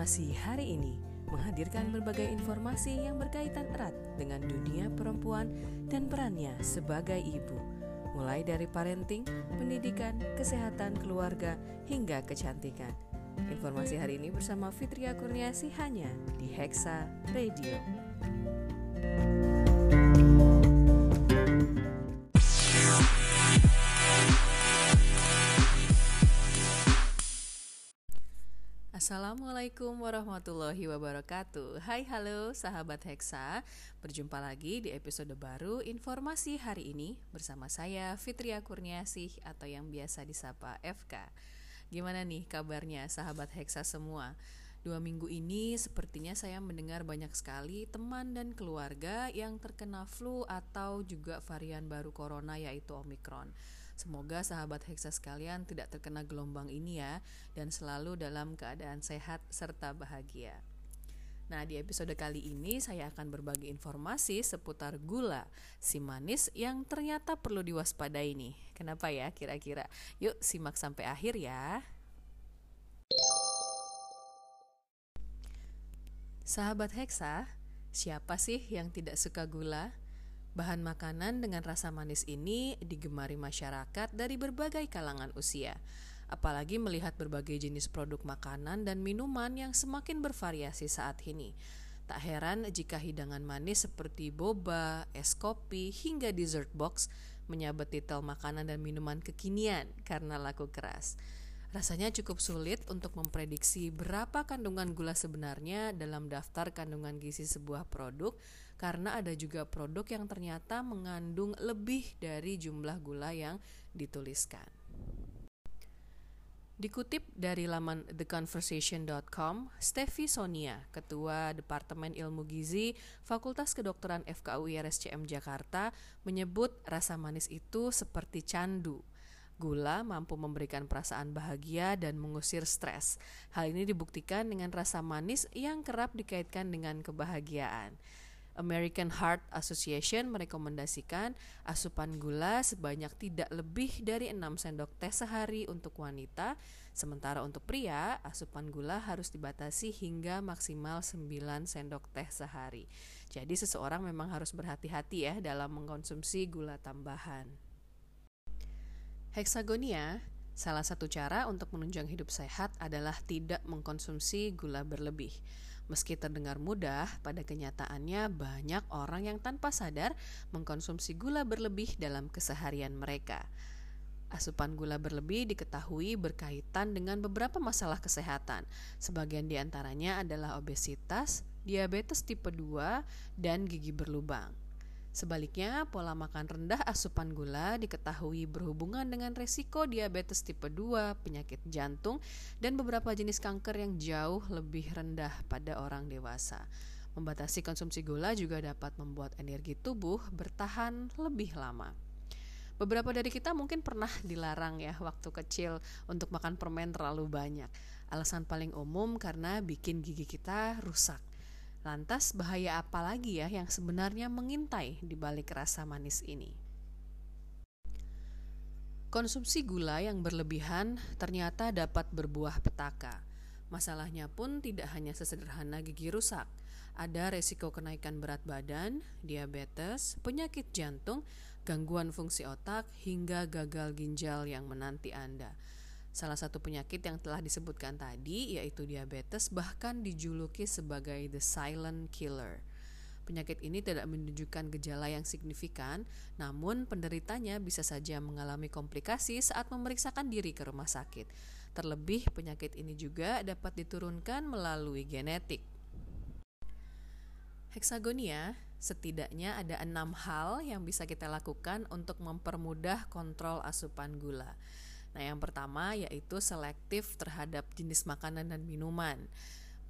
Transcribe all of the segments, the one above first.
Informasi hari ini menghadirkan berbagai informasi yang berkaitan erat dengan dunia perempuan dan perannya sebagai ibu, mulai dari parenting, pendidikan, kesehatan keluarga, hingga kecantikan. Informasi hari ini bersama Fitria Kurniasi hanya di Hexa Radio. Assalamualaikum warahmatullahi wabarakatuh. Hai halo sahabat Hexa. Berjumpa lagi di episode baru Informasi hari ini Bersama saya Fitria Kurniasih Atau yang biasa disapa FK Gimana nih kabarnya sahabat Hexa semua? Dua minggu ini sepertinya saya mendengar banyak sekali teman dan keluarga yang terkena flu atau juga varian baru corona yaitu Omicron Semoga sahabat Hexa sekalian tidak terkena gelombang ini ya dan selalu dalam keadaan sehat serta bahagia. Nah, di episode kali ini saya akan berbagi informasi seputar gula, si manis yang ternyata perlu diwaspadai nih. Kenapa ya kira-kira? Yuk simak sampai akhir ya. Sahabat Hexa, siapa sih yang tidak suka gula? Bahan makanan dengan rasa manis ini digemari masyarakat dari berbagai kalangan usia. Apalagi melihat berbagai jenis produk makanan dan minuman yang semakin bervariasi saat ini. Tak heran jika hidangan manis seperti boba, es kopi, hingga dessert box menyabet titel makanan dan minuman kekinian karena laku keras. Rasanya cukup sulit untuk memprediksi berapa kandungan gula sebenarnya dalam daftar kandungan gizi sebuah produk karena ada juga produk yang ternyata mengandung lebih dari jumlah gula yang dituliskan. Dikutip dari laman theconversation.com, Steffi Sonia, Ketua Departemen Ilmu Gizi Fakultas Kedokteran FKUI RSCM Jakarta, menyebut rasa manis itu seperti candu. Gula mampu memberikan perasaan bahagia dan mengusir stres. Hal ini dibuktikan dengan rasa manis yang kerap dikaitkan dengan kebahagiaan. American Heart Association merekomendasikan asupan gula sebanyak tidak lebih dari 6 sendok teh sehari untuk wanita, sementara untuk pria asupan gula harus dibatasi hingga maksimal 9 sendok teh sehari. Jadi seseorang memang harus berhati-hati ya dalam mengkonsumsi gula tambahan. Heksagonia Salah satu cara untuk menunjang hidup sehat adalah tidak mengkonsumsi gula berlebih. Meski terdengar mudah, pada kenyataannya banyak orang yang tanpa sadar mengkonsumsi gula berlebih dalam keseharian mereka. Asupan gula berlebih diketahui berkaitan dengan beberapa masalah kesehatan. Sebagian di antaranya adalah obesitas, diabetes tipe 2, dan gigi berlubang. Sebaliknya, pola makan rendah asupan gula diketahui berhubungan dengan resiko diabetes tipe 2, penyakit jantung, dan beberapa jenis kanker yang jauh lebih rendah pada orang dewasa. Membatasi konsumsi gula juga dapat membuat energi tubuh bertahan lebih lama. Beberapa dari kita mungkin pernah dilarang ya waktu kecil untuk makan permen terlalu banyak. Alasan paling umum karena bikin gigi kita rusak. Lantas bahaya apa lagi ya yang sebenarnya mengintai di balik rasa manis ini? Konsumsi gula yang berlebihan ternyata dapat berbuah petaka. Masalahnya pun tidak hanya sesederhana gigi rusak. Ada resiko kenaikan berat badan, diabetes, penyakit jantung, gangguan fungsi otak, hingga gagal ginjal yang menanti Anda. Salah satu penyakit yang telah disebutkan tadi yaitu diabetes bahkan dijuluki sebagai the silent killer. Penyakit ini tidak menunjukkan gejala yang signifikan, namun penderitanya bisa saja mengalami komplikasi saat memeriksakan diri ke rumah sakit. Terlebih, penyakit ini juga dapat diturunkan melalui genetik. Heksagonia, setidaknya ada enam hal yang bisa kita lakukan untuk mempermudah kontrol asupan gula. Nah, yang pertama yaitu selektif terhadap jenis makanan dan minuman.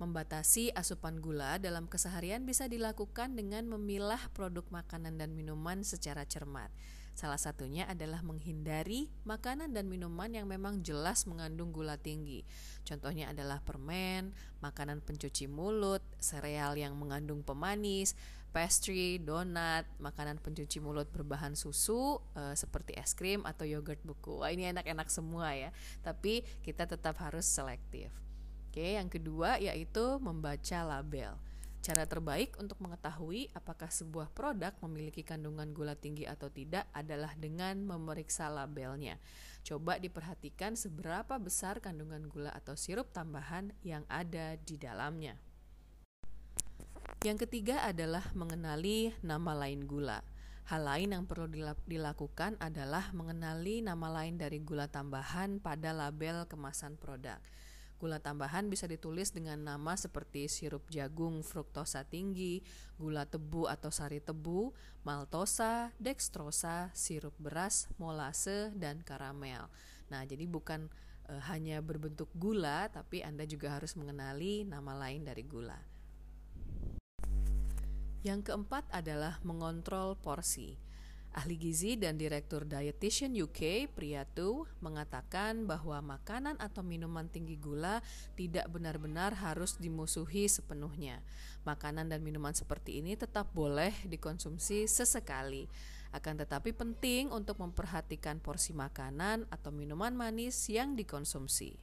Membatasi asupan gula dalam keseharian bisa dilakukan dengan memilah produk makanan dan minuman secara cermat. Salah satunya adalah menghindari makanan dan minuman yang memang jelas mengandung gula tinggi. Contohnya adalah permen, makanan pencuci mulut, sereal yang mengandung pemanis, pastry, donat, makanan pencuci mulut berbahan susu e, seperti es krim atau yogurt buku. Wah, ini enak-enak semua ya. Tapi kita tetap harus selektif. Oke, yang kedua yaitu membaca label. Cara terbaik untuk mengetahui apakah sebuah produk memiliki kandungan gula tinggi atau tidak adalah dengan memeriksa labelnya. Coba diperhatikan seberapa besar kandungan gula atau sirup tambahan yang ada di dalamnya. Yang ketiga adalah mengenali nama lain gula. Hal lain yang perlu dilakukan adalah mengenali nama lain dari gula tambahan pada label kemasan produk. Gula tambahan bisa ditulis dengan nama seperti sirup jagung fruktosa tinggi, gula tebu atau sari tebu, maltosa, dextrosa, sirup beras, molase, dan karamel. Nah, jadi bukan e, hanya berbentuk gula, tapi Anda juga harus mengenali nama lain dari gula. Yang keempat adalah mengontrol porsi. Ahli gizi dan Direktur Dietitian UK, Priyatu, mengatakan bahwa makanan atau minuman tinggi gula tidak benar-benar harus dimusuhi sepenuhnya. Makanan dan minuman seperti ini tetap boleh dikonsumsi sesekali. Akan tetapi penting untuk memperhatikan porsi makanan atau minuman manis yang dikonsumsi.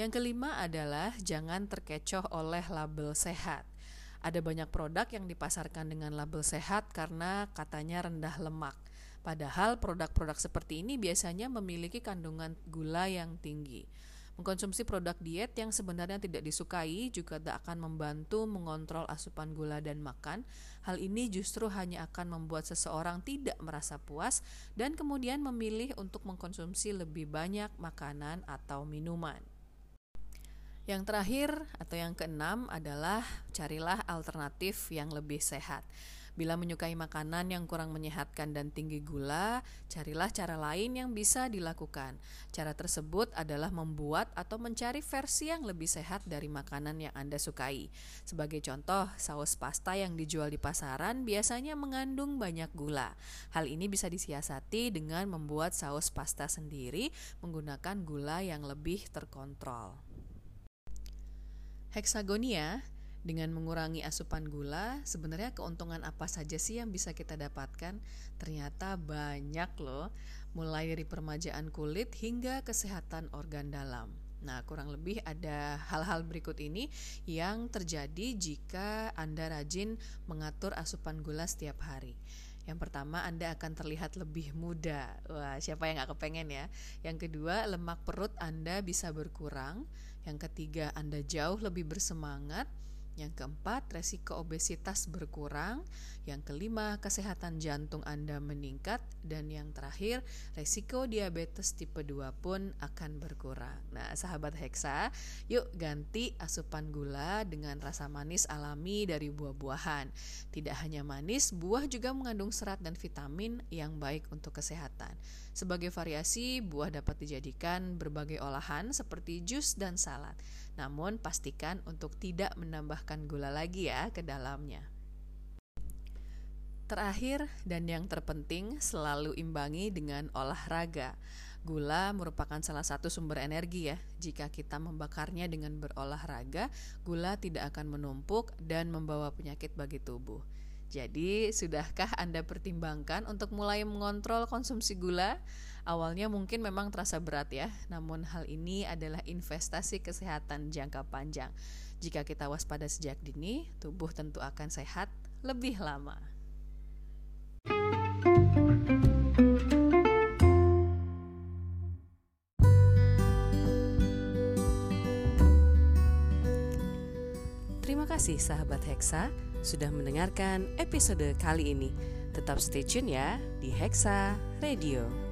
Yang kelima adalah jangan terkecoh oleh label sehat. Ada banyak produk yang dipasarkan dengan label sehat karena katanya rendah lemak. Padahal produk-produk seperti ini biasanya memiliki kandungan gula yang tinggi. Mengkonsumsi produk diet yang sebenarnya tidak disukai juga tak akan membantu mengontrol asupan gula dan makan. Hal ini justru hanya akan membuat seseorang tidak merasa puas dan kemudian memilih untuk mengkonsumsi lebih banyak makanan atau minuman. Yang terakhir atau yang keenam adalah carilah alternatif yang lebih sehat. Bila menyukai makanan yang kurang menyehatkan dan tinggi gula, carilah cara lain yang bisa dilakukan. Cara tersebut adalah membuat atau mencari versi yang lebih sehat dari makanan yang Anda sukai. Sebagai contoh, saus pasta yang dijual di pasaran biasanya mengandung banyak gula. Hal ini bisa disiasati dengan membuat saus pasta sendiri menggunakan gula yang lebih terkontrol. Heksagonia dengan mengurangi asupan gula, sebenarnya keuntungan apa saja sih yang bisa kita dapatkan? Ternyata banyak loh, mulai dari permajaan kulit hingga kesehatan organ dalam. Nah, kurang lebih ada hal-hal berikut ini yang terjadi jika Anda rajin mengatur asupan gula setiap hari. Yang pertama, Anda akan terlihat lebih muda. Wah, siapa yang gak kepengen ya? Yang kedua, lemak perut Anda bisa berkurang. Yang ketiga, Anda jauh lebih bersemangat. Yang keempat, resiko obesitas berkurang. Yang kelima, kesehatan jantung Anda meningkat. Dan yang terakhir, resiko diabetes tipe 2 pun akan berkurang. Nah, sahabat Hexa, yuk ganti asupan gula dengan rasa manis alami dari buah-buahan. Tidak hanya manis, buah juga mengandung serat dan vitamin yang baik untuk kesehatan. Sebagai variasi, buah dapat dijadikan berbagai olahan seperti jus dan salad. Namun pastikan untuk tidak menambahkan gula lagi ya ke dalamnya. Terakhir dan yang terpenting selalu imbangi dengan olahraga. Gula merupakan salah satu sumber energi ya. Jika kita membakarnya dengan berolahraga, gula tidak akan menumpuk dan membawa penyakit bagi tubuh. Jadi, sudahkah Anda pertimbangkan untuk mulai mengontrol konsumsi gula? Awalnya mungkin memang terasa berat ya, namun hal ini adalah investasi kesehatan jangka panjang. Jika kita waspada sejak dini, tubuh tentu akan sehat lebih lama. Terima kasih sahabat Hexa sudah mendengarkan episode kali ini. Tetap stay tune ya di Hexa Radio.